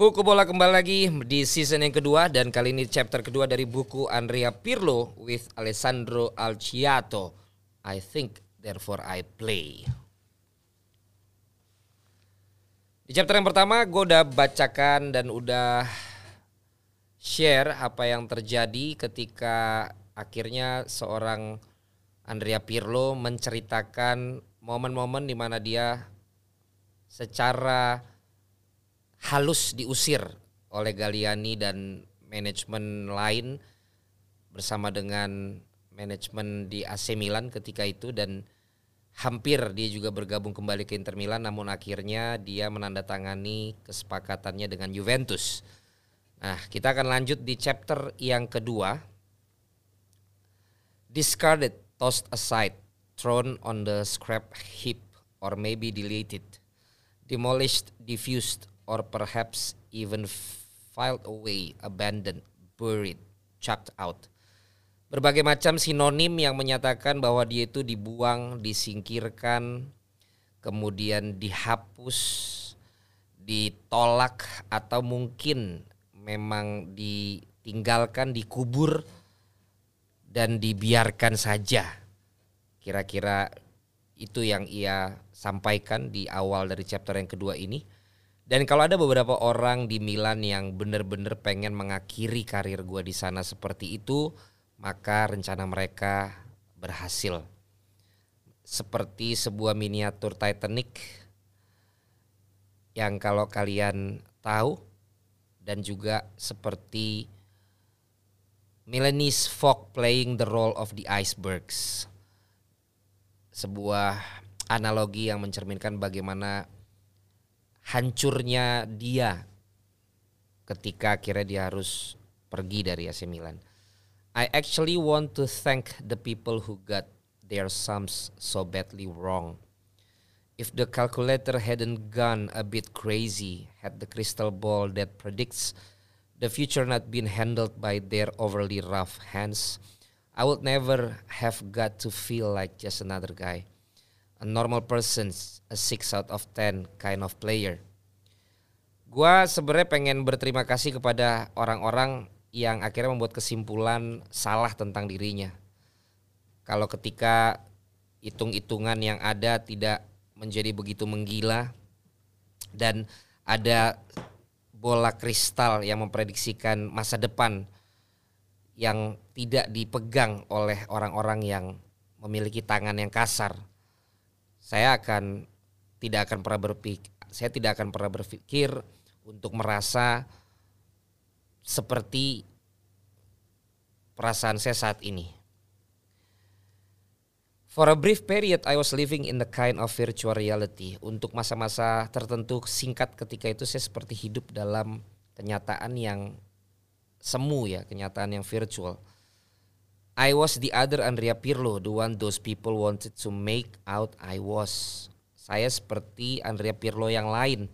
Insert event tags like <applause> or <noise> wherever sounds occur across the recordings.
Buku bola kembali lagi di season yang kedua dan kali ini chapter kedua dari buku Andrea Pirlo with Alessandro Alciato. I think therefore I play. Di chapter yang pertama gue udah bacakan dan udah share apa yang terjadi ketika akhirnya seorang Andrea Pirlo menceritakan momen-momen di mana dia secara halus diusir oleh Galiani dan manajemen lain bersama dengan manajemen di AC Milan ketika itu dan hampir dia juga bergabung kembali ke Inter Milan namun akhirnya dia menandatangani kesepakatannya dengan Juventus. Nah, kita akan lanjut di chapter yang kedua. Discarded, tossed aside, thrown on the scrap heap or maybe deleted, demolished, diffused, or perhaps even filed away, abandoned, buried, chucked out. Berbagai macam sinonim yang menyatakan bahwa dia itu dibuang, disingkirkan, kemudian dihapus, ditolak atau mungkin memang ditinggalkan, dikubur dan dibiarkan saja. Kira-kira itu yang ia sampaikan di awal dari chapter yang kedua ini. Dan kalau ada beberapa orang di Milan yang benar-benar pengen mengakhiri karir gue di sana seperti itu, maka rencana mereka berhasil. Seperti sebuah miniatur Titanic yang kalau kalian tahu dan juga seperti Milanese folk playing the role of the icebergs. Sebuah analogi yang mencerminkan bagaimana hancurnya dia ketika akhirnya dia harus pergi dari AC Milan. I actually want to thank the people who got their sums so badly wrong. If the calculator hadn't gone a bit crazy, had the crystal ball that predicts the future not been handled by their overly rough hands, I would never have got to feel like just another guy. A normal person, a 6 out of 10 kind of player. Gua sebenarnya pengen berterima kasih kepada orang-orang yang akhirnya membuat kesimpulan salah tentang dirinya. Kalau ketika hitung-hitungan yang ada tidak menjadi begitu menggila dan ada bola kristal yang memprediksikan masa depan yang tidak dipegang oleh orang-orang yang memiliki tangan yang kasar. Saya akan tidak akan pernah berpikir saya tidak akan pernah berpikir untuk merasa seperti perasaan saya saat ini. For a brief period, I was living in the kind of virtual reality. Untuk masa-masa tertentu singkat ketika itu saya seperti hidup dalam kenyataan yang semu ya, kenyataan yang virtual. I was the other Andrea Pirlo, the one those people wanted to make out I was. Saya seperti Andrea Pirlo yang lain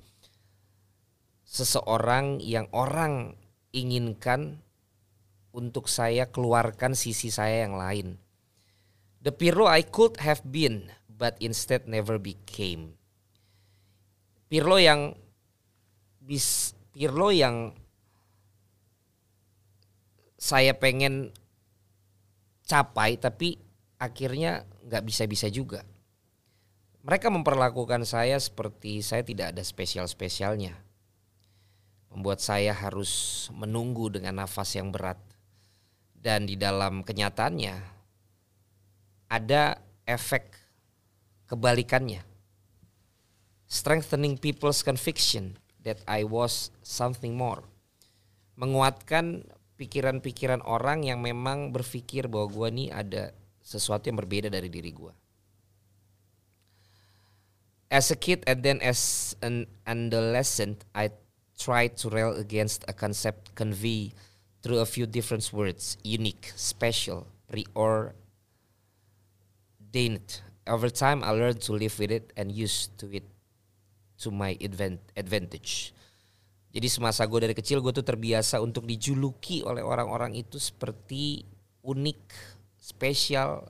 seseorang yang orang inginkan untuk saya keluarkan sisi saya yang lain. The Pirlo I could have been, but instead never became. Pirlo yang bis Pirlo yang saya pengen capai tapi akhirnya nggak bisa-bisa juga. Mereka memperlakukan saya seperti saya tidak ada spesial-spesialnya membuat saya harus menunggu dengan nafas yang berat. Dan di dalam kenyataannya ada efek kebalikannya. Strengthening people's conviction that I was something more. Menguatkan pikiran-pikiran orang yang memang berpikir bahwa gue nih ada sesuatu yang berbeda dari diri gue. As a kid and then as an adolescent, I try to rail against a concept convey through a few different words unique, special, preordained. Over time, I learned to live with it and use to it to my advantage. Jadi semasa gue dari kecil gue tuh terbiasa untuk dijuluki oleh orang-orang itu seperti unik, spesial,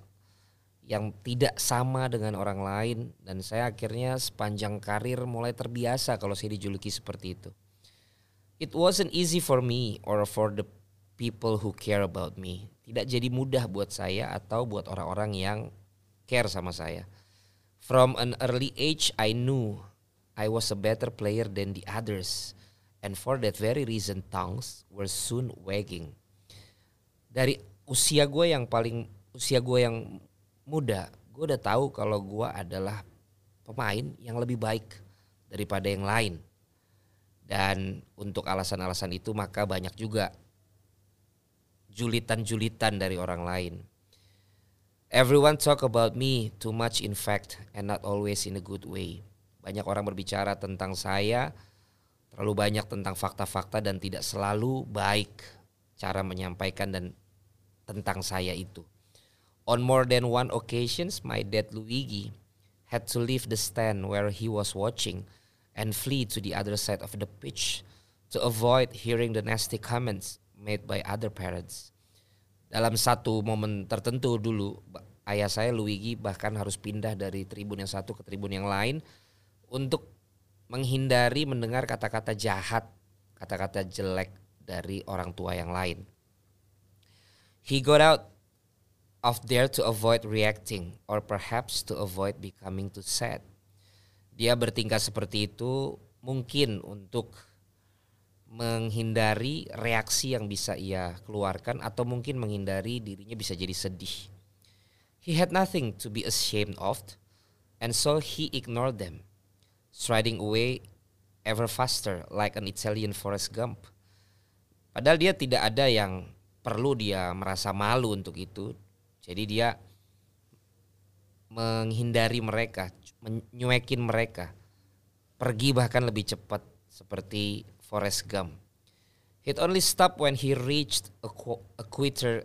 yang tidak sama dengan orang lain dan saya akhirnya sepanjang karir mulai terbiasa kalau saya dijuluki seperti itu. It wasn't easy for me or for the people who care about me. Tidak jadi mudah buat saya atau buat orang-orang yang care sama saya. From an early age I knew I was a better player than the others. And for that very reason tongues were soon wagging. Dari usia gue yang paling usia gue yang muda, gue udah tahu kalau gue adalah pemain yang lebih baik daripada yang lain. Dan untuk alasan-alasan itu maka banyak juga julitan-julitan dari orang lain. Everyone talk about me too much in fact and not always in a good way. Banyak orang berbicara tentang saya terlalu banyak tentang fakta-fakta dan tidak selalu baik cara menyampaikan dan tentang saya itu. On more than one occasions my dad Luigi had to leave the stand where he was watching and flee to the other side of the pitch to avoid hearing the nasty comments made by other parents. Dalam satu momen tertentu dulu, ayah saya Luigi bahkan harus pindah dari tribun yang satu ke tribun yang lain untuk menghindari mendengar kata-kata jahat, kata-kata jelek dari orang tua yang lain. He got out of there to avoid reacting or perhaps to avoid becoming too sad dia bertingkah seperti itu mungkin untuk menghindari reaksi yang bisa ia keluarkan atau mungkin menghindari dirinya bisa jadi sedih. He had nothing to be ashamed of and so he ignored them, striding away ever faster like an Italian Forrest Gump. Padahal dia tidak ada yang perlu dia merasa malu untuk itu. Jadi dia menghindari mereka, menyuekin mereka. Pergi bahkan lebih cepat seperti Forrest Gump. It only stopped when he reached a, a quieter,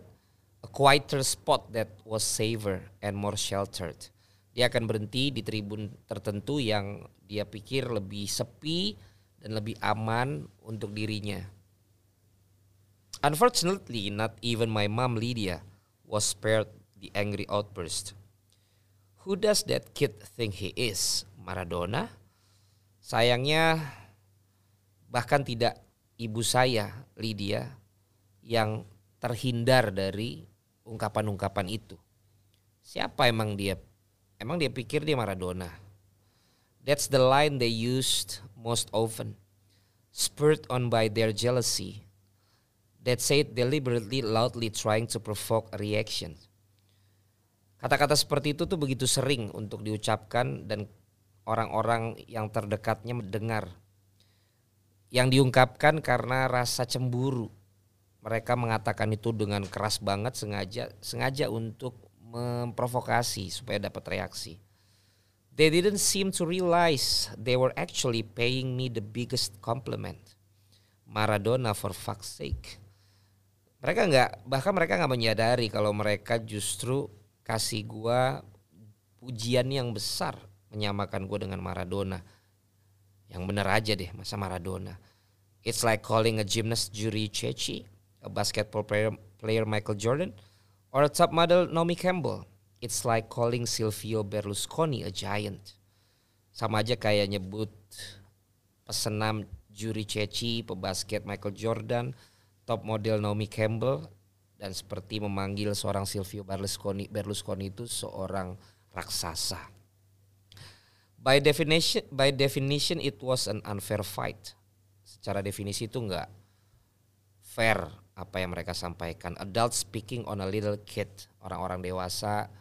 a quieter spot that was safer and more sheltered. Dia akan berhenti di tribun tertentu yang dia pikir lebih sepi dan lebih aman untuk dirinya. Unfortunately, not even my mom Lydia was spared the angry outburst. Who does that kid think he is? Maradona? Sayangnya bahkan tidak ibu saya Lydia yang terhindar dari ungkapan-ungkapan itu. Siapa emang dia? Emang dia pikir dia Maradona? That's the line they used most often. Spurred on by their jealousy. That said deliberately loudly trying to provoke a reaction. Kata-kata seperti itu tuh begitu sering untuk diucapkan dan orang-orang yang terdekatnya mendengar. Yang diungkapkan karena rasa cemburu. Mereka mengatakan itu dengan keras banget sengaja sengaja untuk memprovokasi supaya dapat reaksi. They didn't seem to realize they were actually paying me the biggest compliment. Maradona for fuck's sake. Mereka nggak bahkan mereka nggak menyadari kalau mereka justru kasih gua pujian yang besar menyamakan gua dengan Maradona. Yang bener aja deh masa Maradona. It's like calling a gymnast Juri Ceci, a basketball player, player Michael Jordan, or a top model Naomi Campbell. It's like calling Silvio Berlusconi a giant. Sama aja kayak nyebut pesenam Juri Ceci, pebasket Michael Jordan, top model Naomi Campbell, dan seperti memanggil seorang Silvio Berlusconi Berlusconi itu seorang raksasa. By definition by definition it was an unfair fight. Secara definisi itu enggak fair apa yang mereka sampaikan. Adult speaking on a little kid, orang-orang dewasa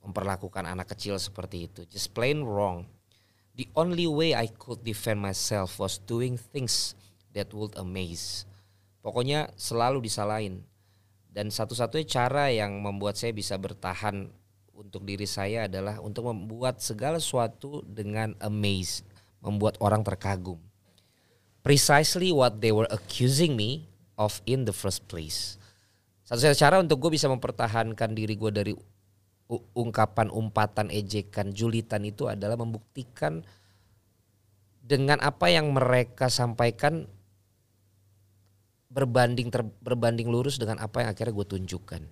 memperlakukan anak kecil seperti itu. Just plain wrong. The only way I could defend myself was doing things that would amaze. Pokoknya selalu disalahin dan satu-satunya cara yang membuat saya bisa bertahan untuk diri saya adalah untuk membuat segala sesuatu dengan amaze, membuat orang terkagum. Precisely what they were accusing me of in the first place. Satu-satunya cara untuk gue bisa mempertahankan diri gue dari ungkapan, umpatan, ejekan, julitan itu adalah membuktikan dengan apa yang mereka sampaikan berbanding ter, berbanding lurus dengan apa yang akhirnya gue tunjukkan.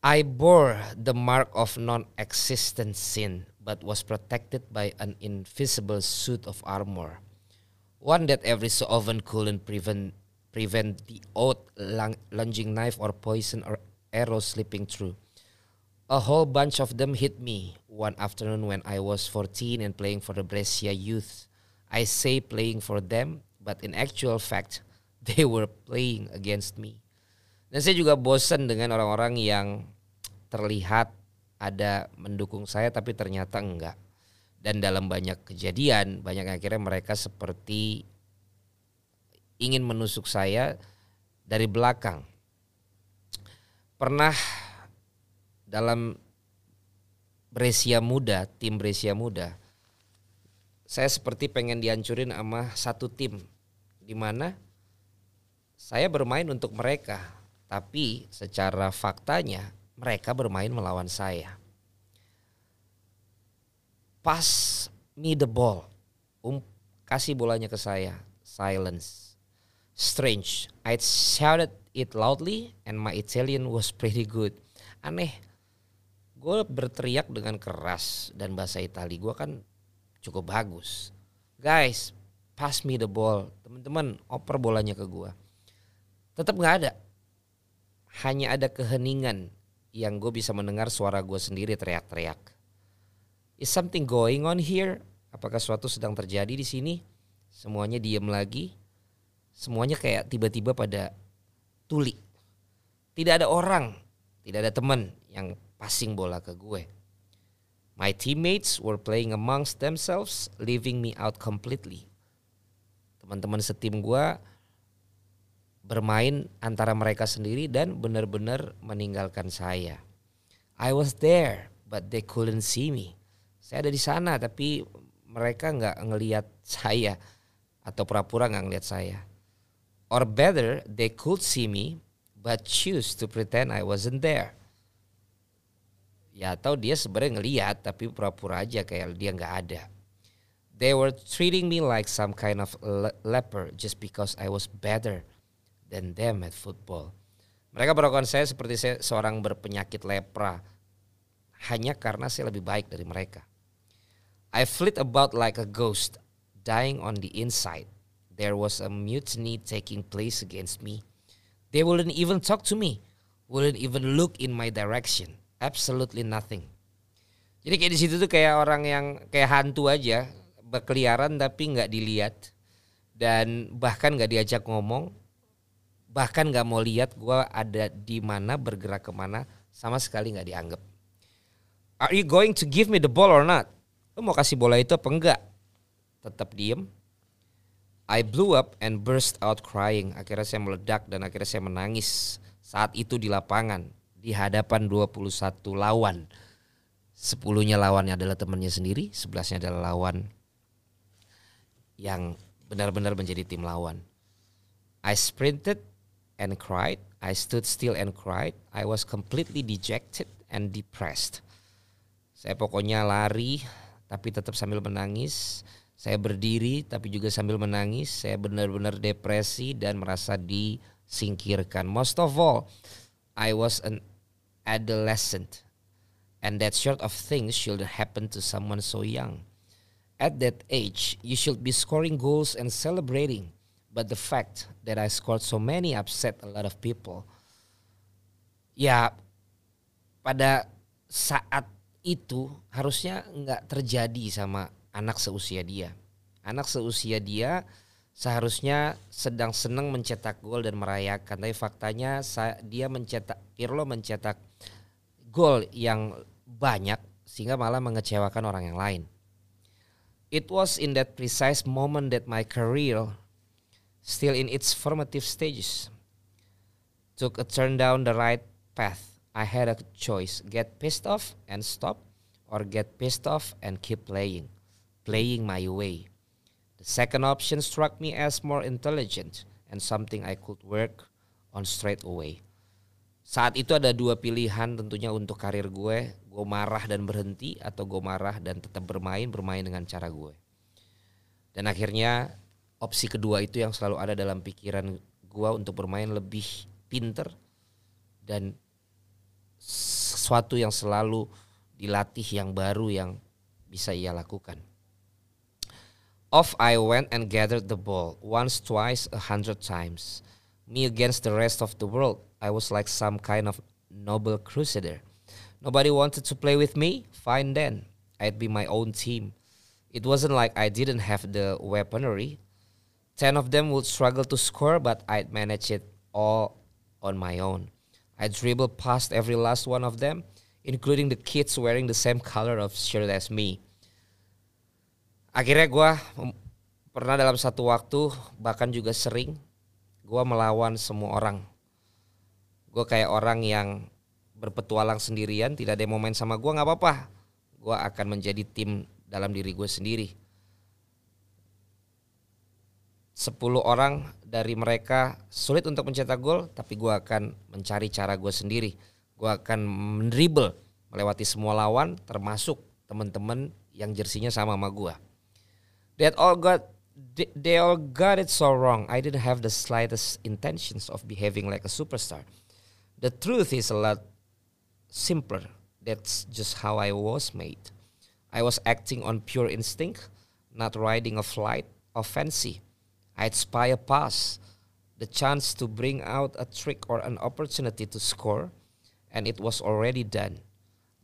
I bore the mark of non-existent sin, but was protected by an invisible suit of armor. One that every so often couldn't prevent prevent the odd lunging knife or poison or arrow slipping through. A whole bunch of them hit me one afternoon when I was 14 and playing for the Brescia youth. I say playing for them, but in actual fact, <laughs> they were playing against me. Dan saya juga bosan dengan orang-orang yang terlihat ada mendukung saya tapi ternyata enggak. Dan dalam banyak kejadian, banyak akhirnya mereka seperti ingin menusuk saya dari belakang. Pernah dalam Brescia muda, tim Brescia muda, saya seperti pengen dihancurin sama satu tim di mana saya bermain untuk mereka, tapi secara faktanya mereka bermain melawan saya. Pass me the ball. Um, kasih bolanya ke saya. Silence. Strange. I shouted it loudly and my Italian was pretty good. Aneh gue berteriak dengan keras dan bahasa Itali gue kan cukup bagus. Guys, pass me the ball. Teman-teman, oper bolanya ke gue. Tetap nggak ada. Hanya ada keheningan yang gue bisa mendengar suara gue sendiri teriak-teriak. Is something going on here? Apakah suatu sedang terjadi di sini? Semuanya diem lagi. Semuanya kayak tiba-tiba pada tuli. Tidak ada orang, tidak ada teman yang passing bola ke gue. My teammates were playing amongst themselves, leaving me out completely. Teman-teman setim gue bermain antara mereka sendiri dan benar-benar meninggalkan saya. I was there, but they couldn't see me. Saya ada di sana, tapi mereka nggak ngelihat saya atau pura-pura nggak ngelihat saya. Or better, they could see me, but choose to pretend I wasn't there ya atau dia sebenarnya ngeliat tapi pura-pura aja kayak dia nggak ada. They were treating me like some kind of le leper just because I was better than them at football. Mereka perlakukan saya seperti saya seorang berpenyakit lepra hanya karena saya lebih baik dari mereka. I flit about like a ghost, dying on the inside. There was a mutiny taking place against me. They wouldn't even talk to me, wouldn't even look in my direction absolutely nothing. Jadi kayak di situ tuh kayak orang yang kayak hantu aja berkeliaran tapi nggak dilihat dan bahkan nggak diajak ngomong, bahkan nggak mau lihat gue ada di mana bergerak ke mana sama sekali nggak dianggap. Are you going to give me the ball or not? Lo mau kasih bola itu apa enggak? Tetap diem. I blew up and burst out crying. Akhirnya saya meledak dan akhirnya saya menangis saat itu di lapangan di hadapan 21 lawan. Sepuluhnya lawannya adalah temannya sendiri, sebelasnya adalah lawan yang benar-benar menjadi tim lawan. I sprinted and cried. I stood still and cried. I was completely dejected and depressed. Saya pokoknya lari tapi tetap sambil menangis. Saya berdiri tapi juga sambil menangis. Saya benar-benar depresi dan merasa disingkirkan. Most of all, I was an adolescent. And that sort of thing should happen to someone so young. At that age, you should be scoring goals and celebrating. But the fact that I scored so many upset a lot of people. Ya, pada saat itu harusnya nggak terjadi sama anak seusia dia. Anak seusia dia seharusnya sedang senang mencetak gol dan merayakan. Tapi faktanya dia mencetak Pirlo mencetak gol yang banyak sehingga malah mengecewakan orang yang lain. It was in that precise moment that my career, still in its formative stages, took a turn down the right path. I had a choice get pissed off and stop, or get pissed off and keep playing, playing my way. The second option struck me as more intelligent and something I could work on straight away. Saat itu ada dua pilihan tentunya untuk karir gue. Gue marah dan berhenti atau gue marah dan tetap bermain bermain dengan cara gue. Dan akhirnya opsi kedua itu yang selalu ada dalam pikiran gue untuk bermain lebih pinter dan sesuatu yang selalu dilatih yang baru yang bisa ia lakukan Off I went and gathered the ball once, twice, a hundred times. Me against the rest of the world. I was like some kind of noble crusader. Nobody wanted to play with me? Fine then. I'd be my own team. It wasn't like I didn't have the weaponry. Ten of them would struggle to score, but I'd manage it all on my own. I dribbled past every last one of them, including the kids wearing the same color of shirt as me akhirnya gue pernah dalam satu waktu bahkan juga sering gue melawan semua orang. Gue kayak orang yang berpetualang sendirian tidak ada yang mau main sama gue nggak apa-apa. Gue akan menjadi tim dalam diri gue sendiri. Sepuluh orang dari mereka sulit untuk mencetak gol tapi gue akan mencari cara gue sendiri. Gue akan mendribble melewati semua lawan termasuk teman-teman yang jersinya sama sama gue They all got they all got it so wrong. I didn't have the slightest intentions of behaving like a superstar. The truth is a lot simpler. That's just how I was made. I was acting on pure instinct, not riding a flight of fancy. I'd spy a pass, the chance to bring out a trick or an opportunity to score, and it was already done.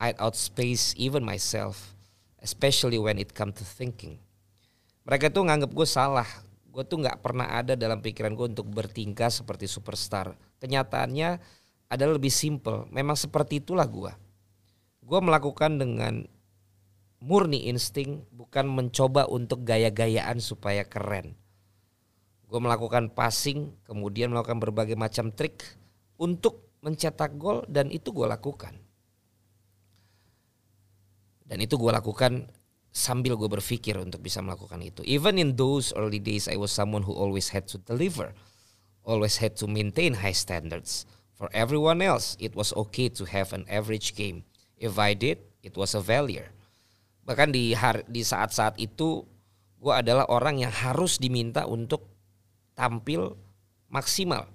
I'd outspace even myself, especially when it come to thinking mereka tuh nganggap gue salah. Gue tuh nggak pernah ada dalam pikiran gue untuk bertingkah seperti superstar. Kenyataannya adalah lebih simple. Memang seperti itulah gue gue melakukan dengan murni insting bukan mencoba untuk gaya-gayaan supaya keren. Gue melakukan passing kemudian melakukan berbagai macam trik untuk mencetak gol dan itu gue lakukan. Dan itu gue lakukan sambil gue berpikir untuk bisa melakukan itu. Even in those early days, I was someone who always had to deliver, always had to maintain high standards. For everyone else, it was okay to have an average game. If I did, it was a failure. Bahkan di hari, di saat-saat itu, gue adalah orang yang harus diminta untuk tampil maksimal,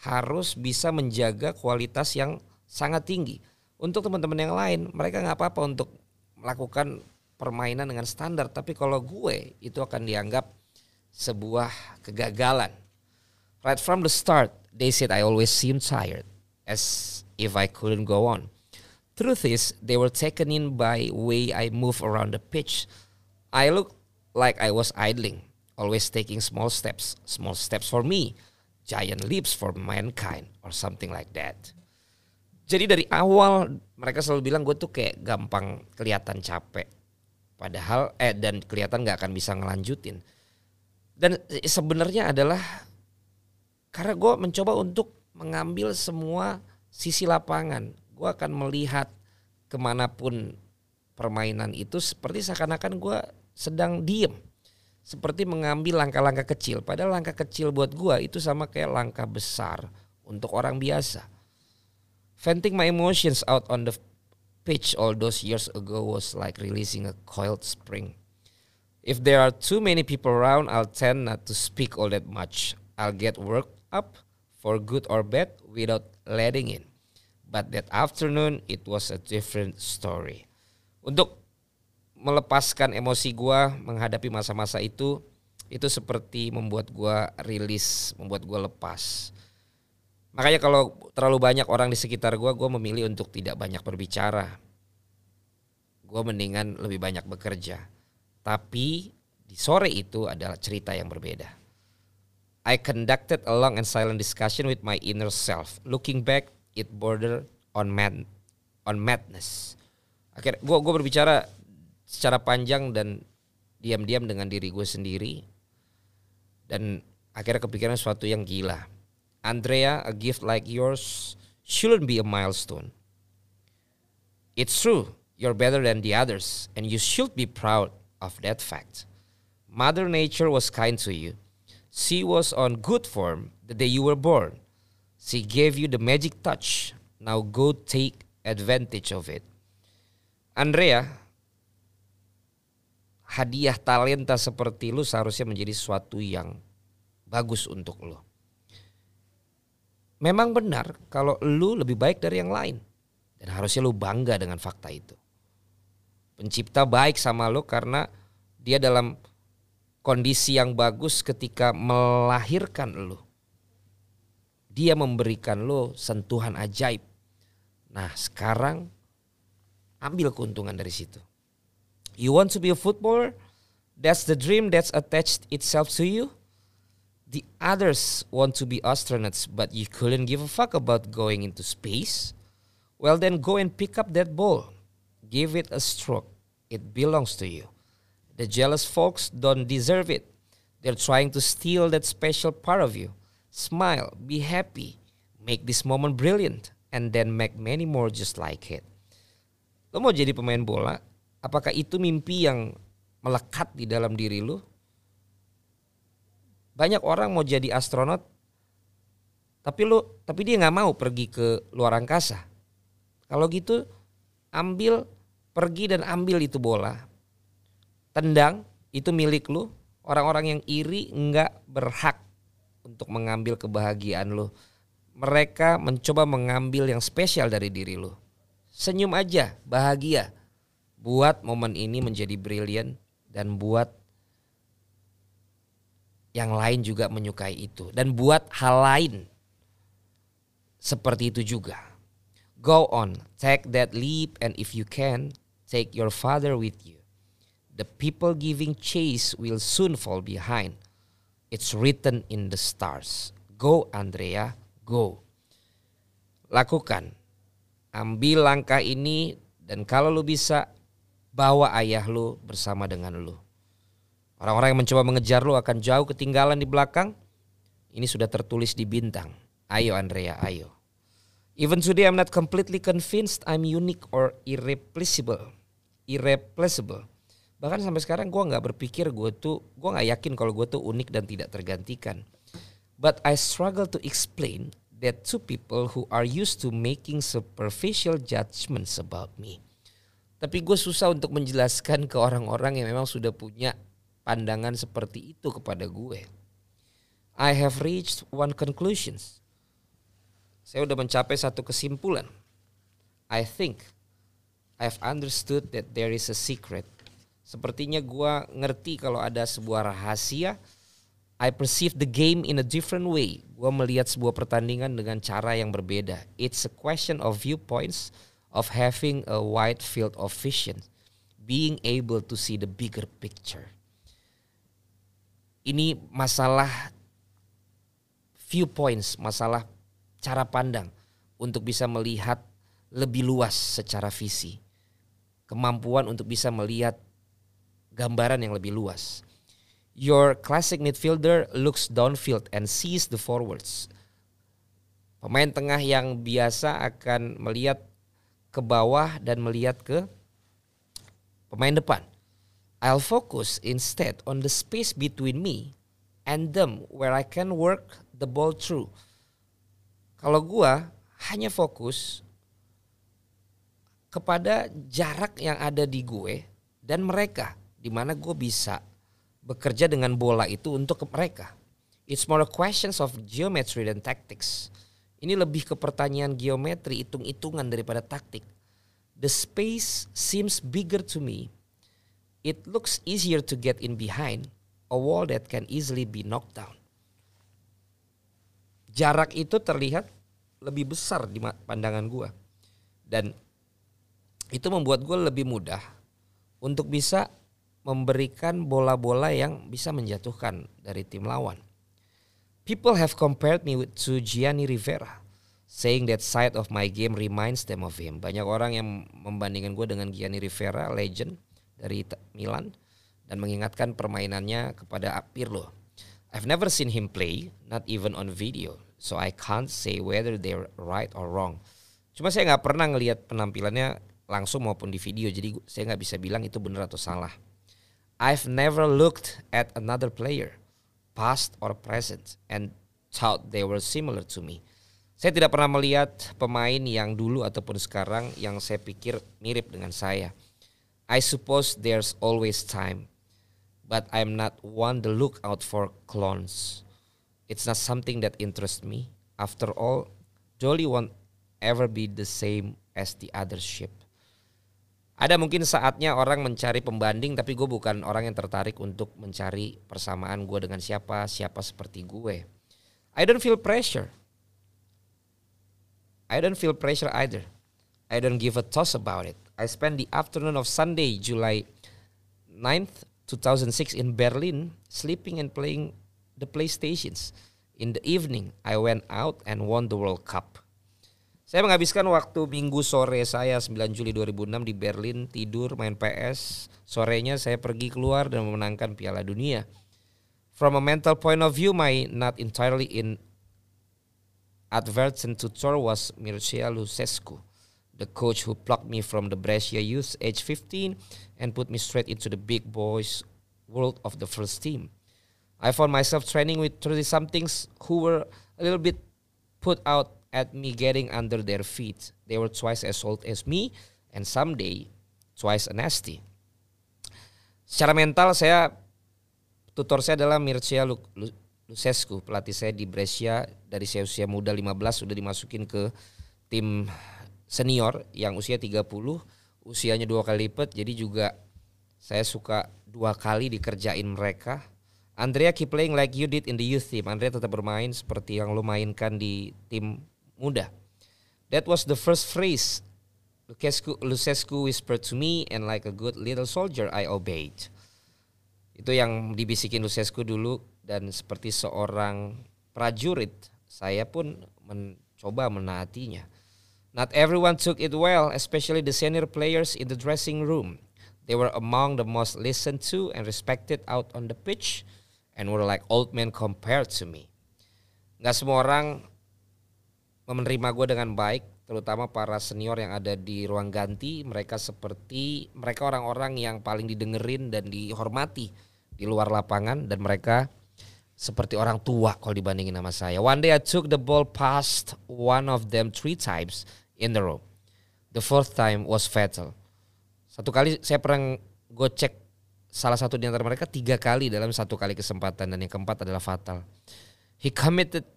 harus bisa menjaga kualitas yang sangat tinggi. Untuk teman-teman yang lain, mereka nggak apa-apa untuk melakukan permainan dengan standar tapi kalau gue itu akan dianggap sebuah kegagalan. Right from the start they said I always seem tired as if I couldn't go on. Truth is they were taken in by way I move around the pitch. I look like I was idling always taking small steps small steps for me giant leaps for mankind or something like that. Jadi dari awal mereka selalu bilang gue tuh kayak gampang kelihatan capek Padahal eh dan kelihatan nggak akan bisa ngelanjutin. Dan sebenarnya adalah karena gue mencoba untuk mengambil semua sisi lapangan. Gue akan melihat ke mana pun permainan itu seperti seakan-akan gue sedang diem. Seperti mengambil langkah-langkah kecil. Padahal langkah kecil buat gue itu sama kayak langkah besar untuk orang biasa. Venting my emotions out on the pitch all those years ago was like releasing a coiled spring. If there are too many people around, I'll tend not to speak all that much. I'll get worked up for good or bad without letting in. But that afternoon, it was a different story. Untuk melepaskan emosi gua menghadapi masa-masa itu, itu seperti membuat gua rilis, membuat gua lepas. Makanya kalau terlalu banyak orang di sekitar gue, gue memilih untuk tidak banyak berbicara. Gue mendingan lebih banyak bekerja. Tapi di sore itu adalah cerita yang berbeda. I conducted a long and silent discussion with my inner self. Looking back, it bordered on mad, on madness. Akhirnya gue gue berbicara secara panjang dan diam-diam dengan diri gue sendiri. Dan akhirnya kepikiran sesuatu yang gila Andrea, a gift like yours shouldn't be a milestone. It's true, you're better than the others, and you should be proud of that fact. Mother Nature was kind to you. She was on good form the day you were born. She gave you the magic touch. Now go take advantage of it. Andrea, hadiah talenta seperti lu seharusnya menjadi sesuatu yang bagus untuk lo memang benar kalau lu lebih baik dari yang lain. Dan harusnya lu bangga dengan fakta itu. Pencipta baik sama lu karena dia dalam kondisi yang bagus ketika melahirkan lu. Dia memberikan lo sentuhan ajaib. Nah sekarang ambil keuntungan dari situ. You want to be a footballer? That's the dream that's attached itself to you. The others want to be astronauts, but you couldn't give a fuck about going into space. Well, then go and pick up that ball. Give it a stroke. It belongs to you. The jealous folks don't deserve it. They're trying to steal that special part of you. Smile, be happy, make this moment brilliant, and then make many more just like it. Lo mau jadi pemain bola? Apakah itu mimpi yang melekat di dalam diri lo? Banyak orang mau jadi astronot, tapi lo, tapi dia nggak mau pergi ke luar angkasa. Kalau gitu, ambil, pergi dan ambil itu bola, tendang, itu milik lo. Orang-orang yang iri nggak berhak untuk mengambil kebahagiaan lo. Mereka mencoba mengambil yang spesial dari diri lo. Senyum aja, bahagia. Buat momen ini menjadi brilian dan buat yang lain juga menyukai itu dan buat hal lain seperti itu juga. Go on, take that leap and if you can, take your father with you. The people giving chase will soon fall behind. It's written in the stars. Go Andrea, go. Lakukan. Ambil langkah ini dan kalau lu bisa bawa ayah lu bersama dengan lu. Orang-orang yang mencoba mengejar lu akan jauh ketinggalan di belakang. Ini sudah tertulis di bintang. Ayo Andrea, ayo. Even today I'm not completely convinced I'm unique or irreplaceable. Irreplaceable bahkan sampai sekarang gue nggak berpikir gue tuh gue nggak yakin kalau gue tuh unik dan tidak tergantikan but I struggle to explain that to people who are used to making superficial judgments about me tapi gue susah untuk menjelaskan ke orang-orang yang memang sudah punya pandangan seperti itu kepada gue I have reached one conclusion saya udah mencapai satu kesimpulan I think I've understood that there is a secret Sepertinya gue ngerti kalau ada sebuah rahasia. I perceive the game in a different way. Gue melihat sebuah pertandingan dengan cara yang berbeda. It's a question of viewpoints, of having a wide field of vision, being able to see the bigger picture. Ini masalah viewpoints, masalah cara pandang untuk bisa melihat lebih luas secara visi. Kemampuan untuk bisa melihat gambaran yang lebih luas. Your classic midfielder looks downfield and sees the forwards. Pemain tengah yang biasa akan melihat ke bawah dan melihat ke pemain depan. I'll focus instead on the space between me and them where I can work the ball through. Kalau gua hanya fokus kepada jarak yang ada di gue dan mereka di mana gue bisa bekerja dengan bola itu untuk ke mereka. It's more a questions of geometry than tactics. Ini lebih ke pertanyaan geometri, hitung-hitungan daripada taktik. The space seems bigger to me. It looks easier to get in behind a wall that can easily be knocked down. Jarak itu terlihat lebih besar di pandangan gue. Dan itu membuat gue lebih mudah untuk bisa memberikan bola-bola yang bisa menjatuhkan dari tim lawan. People have compared me with to Gianni Rivera, saying that side of my game reminds them of him. Banyak orang yang membandingkan gue dengan Gianni Rivera, legend dari Milan, dan mengingatkan permainannya kepada Pirlo. I've never seen him play, not even on video, so I can't say whether they're right or wrong. Cuma saya nggak pernah ngelihat penampilannya langsung maupun di video, jadi saya nggak bisa bilang itu benar atau salah. I've never looked at another player, past or present, and thought they were similar to me. Saya tidak pernah melihat pemain yang dulu ataupun sekarang yang saya pikir mirip dengan saya. I suppose there's always time, but I'm not one to look out for clones. It's not something that interests me. After all, Jolly won't ever be the same as the other ship. Ada mungkin saatnya orang mencari pembanding tapi gue bukan orang yang tertarik untuk mencari persamaan gue dengan siapa, siapa seperti gue. I don't feel pressure. I don't feel pressure either. I don't give a toss about it. I spent the afternoon of Sunday, July 9th, 2006 in Berlin, sleeping and playing the PlayStations. In the evening, I went out and won the World Cup. Saya menghabiskan waktu minggu sore saya 9 Juli 2006 di Berlin tidur main PS. Sorenya saya pergi keluar dan memenangkan Piala Dunia. From a mental point of view, my not entirely in advertent tutor was Mircea Lucescu, the coach who plucked me from the Brescia youth age 15 and put me straight into the big boys world of the first team. I found myself training with 30 somethings who were a little bit put out at me getting under their feet. They were twice as old as me and someday twice as nasty. Secara mental saya tutor saya adalah Mircea Lucescu, pelatih saya di Brescia dari saya usia muda 15 sudah dimasukin ke tim senior yang usia 30, usianya dua kali lipat jadi juga saya suka dua kali dikerjain mereka. Andrea keep playing like you did in the youth team. Andrea tetap bermain seperti yang lo mainkan di tim muda. That was the first phrase Lucescu, Lucescu whispered to me and like a good little soldier I obeyed. Itu yang dibisikin Lucescu dulu dan seperti seorang prajurit saya pun mencoba menaatinya. Not everyone took it well, especially the senior players in the dressing room. They were among the most listened to and respected out on the pitch and were like old men compared to me. Gak semua orang menerima gue dengan baik terutama para senior yang ada di ruang ganti mereka seperti mereka orang-orang yang paling didengerin dan dihormati di luar lapangan dan mereka seperti orang tua kalau dibandingin sama saya. One day I took the ball past one of them three times in the row. The fourth time was fatal. Satu kali saya pernah gocek salah satu di antara mereka tiga kali dalam satu kali kesempatan dan yang keempat adalah fatal. He committed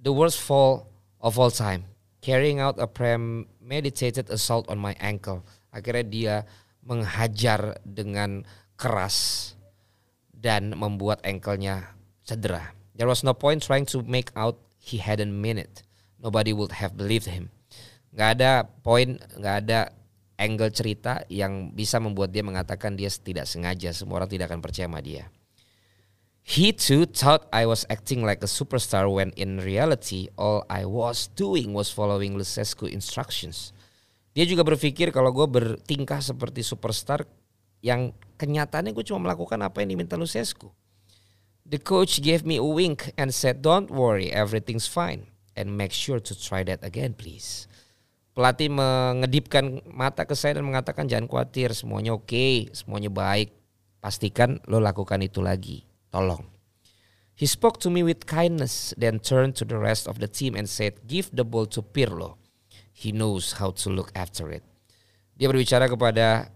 the worst fall of all time, carrying out a premeditated assault on my ankle. Akhirnya dia menghajar dengan keras dan membuat ankle-nya cedera. There was no point trying to make out he hadn't mean it. Nobody would have believed him. Gak ada poin, gak ada angle cerita yang bisa membuat dia mengatakan dia tidak sengaja. Semua orang tidak akan percaya sama dia. He too thought I was acting like a superstar when in reality all I was doing was following Lucescu instructions. Dia juga berpikir kalau gue bertingkah seperti superstar yang kenyataannya gue cuma melakukan apa yang diminta Lucescu. The coach gave me a wink and said, "Don't worry, everything's fine, and make sure to try that again, please." Pelatih mengedipkan mata ke saya dan mengatakan jangan khawatir, semuanya oke, okay, semuanya baik. Pastikan lo lakukan itu lagi. Tolong. He spoke to me with kindness, then turned to the rest of the team and said, "Give the ball to Pirlo. He knows how to look after it." Dia berbicara kepada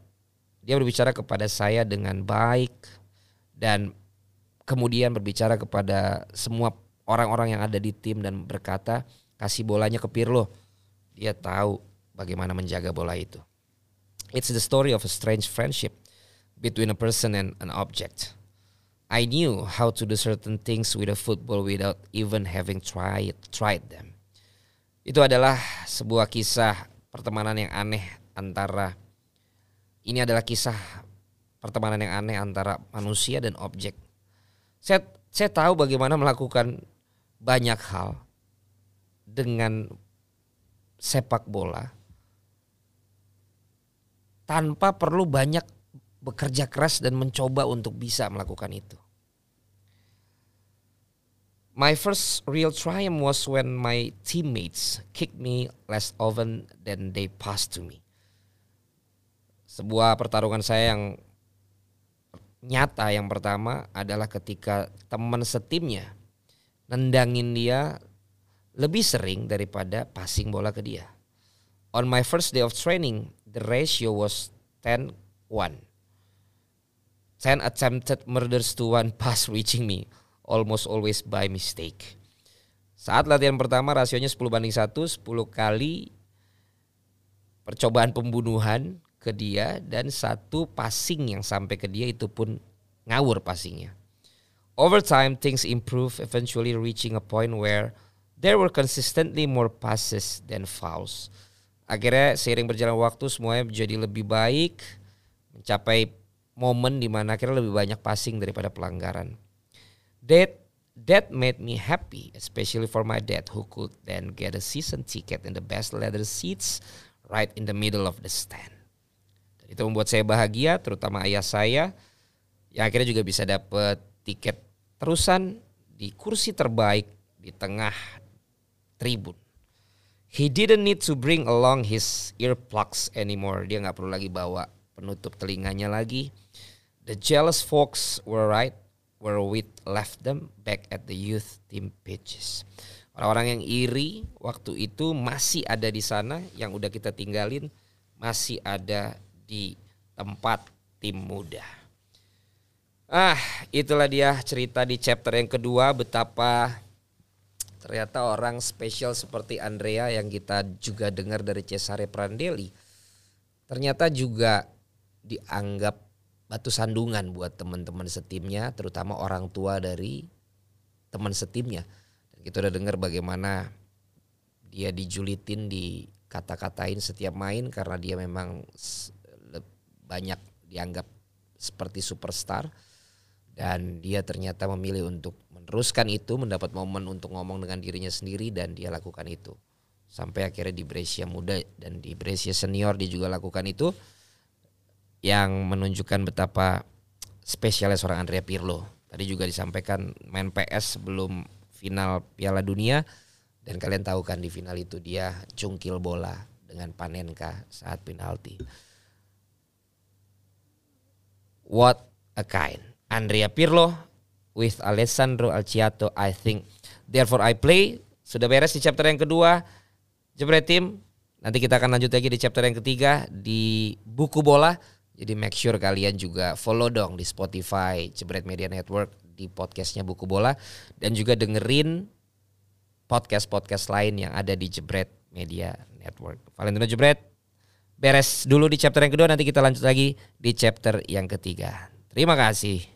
dia berbicara kepada saya dengan baik dan kemudian berbicara kepada semua orang-orang yang ada di tim dan berkata, "Kasih bolanya ke Pirlo." Dia tahu bagaimana menjaga bola itu. It's the story of a strange friendship between a person and an object. I knew how to do certain things with a football without even having tried tried them. Itu adalah sebuah kisah pertemanan yang aneh antara ini adalah kisah pertemanan yang aneh antara manusia dan objek. Saya saya tahu bagaimana melakukan banyak hal dengan sepak bola tanpa perlu banyak bekerja keras dan mencoba untuk bisa melakukan itu. My first real triumph was when my teammates kicked me less often than they passed to me. Sebuah pertarungan saya yang nyata yang pertama adalah ketika teman setimnya nendangin dia lebih sering daripada passing bola ke dia. On my first day of training, the ratio was 10-1. 10 attempted murders to one pass <laughs> reaching me almost always by mistake. Saat latihan pertama rasionya 10 banding 1, 10 kali percobaan pembunuhan ke dia dan satu passing yang sampai ke dia itu pun ngawur passingnya. Over time things improve eventually reaching a point where there were consistently more passes than fouls. Akhirnya seiring berjalan waktu semuanya menjadi lebih baik, mencapai momen di mana akhirnya lebih banyak passing daripada pelanggaran. That that made me happy, especially for my dad who could then get a season ticket in the best leather seats right in the middle of the stand. Dan itu membuat saya bahagia, terutama ayah saya yang akhirnya juga bisa dapat tiket terusan di kursi terbaik di tengah tribun. He didn't need to bring along his earplugs anymore. Dia nggak perlu lagi bawa penutup telinganya lagi. The jealous folks were right where we left them back at the youth team pitches. Orang-orang yang iri waktu itu masih ada di sana, yang udah kita tinggalin masih ada di tempat tim muda. Ah, itulah dia cerita di chapter yang kedua betapa ternyata orang spesial seperti Andrea yang kita juga dengar dari Cesare Prandelli ternyata juga dianggap batu sandungan buat teman-teman setimnya, terutama orang tua dari teman setimnya. Dan kita udah dengar bagaimana dia dijulitin, dikata-katain setiap main karena dia memang banyak dianggap seperti superstar dan dia ternyata memilih untuk meneruskan itu, mendapat momen untuk ngomong dengan dirinya sendiri dan dia lakukan itu. Sampai akhirnya di Brescia muda dan di Brescia senior dia juga lakukan itu yang menunjukkan betapa spesialnya seorang Andrea Pirlo. Tadi juga disampaikan main PS sebelum final Piala Dunia dan kalian tahu kan di final itu dia cungkil bola dengan Panenka saat penalti. What a kind. Andrea Pirlo with Alessandro Alciato I think. Therefore I play. Sudah beres di chapter yang kedua. Jebret Tim. Nanti kita akan lanjut lagi di chapter yang ketiga di buku bola. Jadi make sure kalian juga follow dong di Spotify Jebret Media Network di podcastnya Buku Bola. Dan juga dengerin podcast-podcast lain yang ada di Jebret Media Network. Valentino Jebret beres dulu di chapter yang kedua. Nanti kita lanjut lagi di chapter yang ketiga. Terima kasih.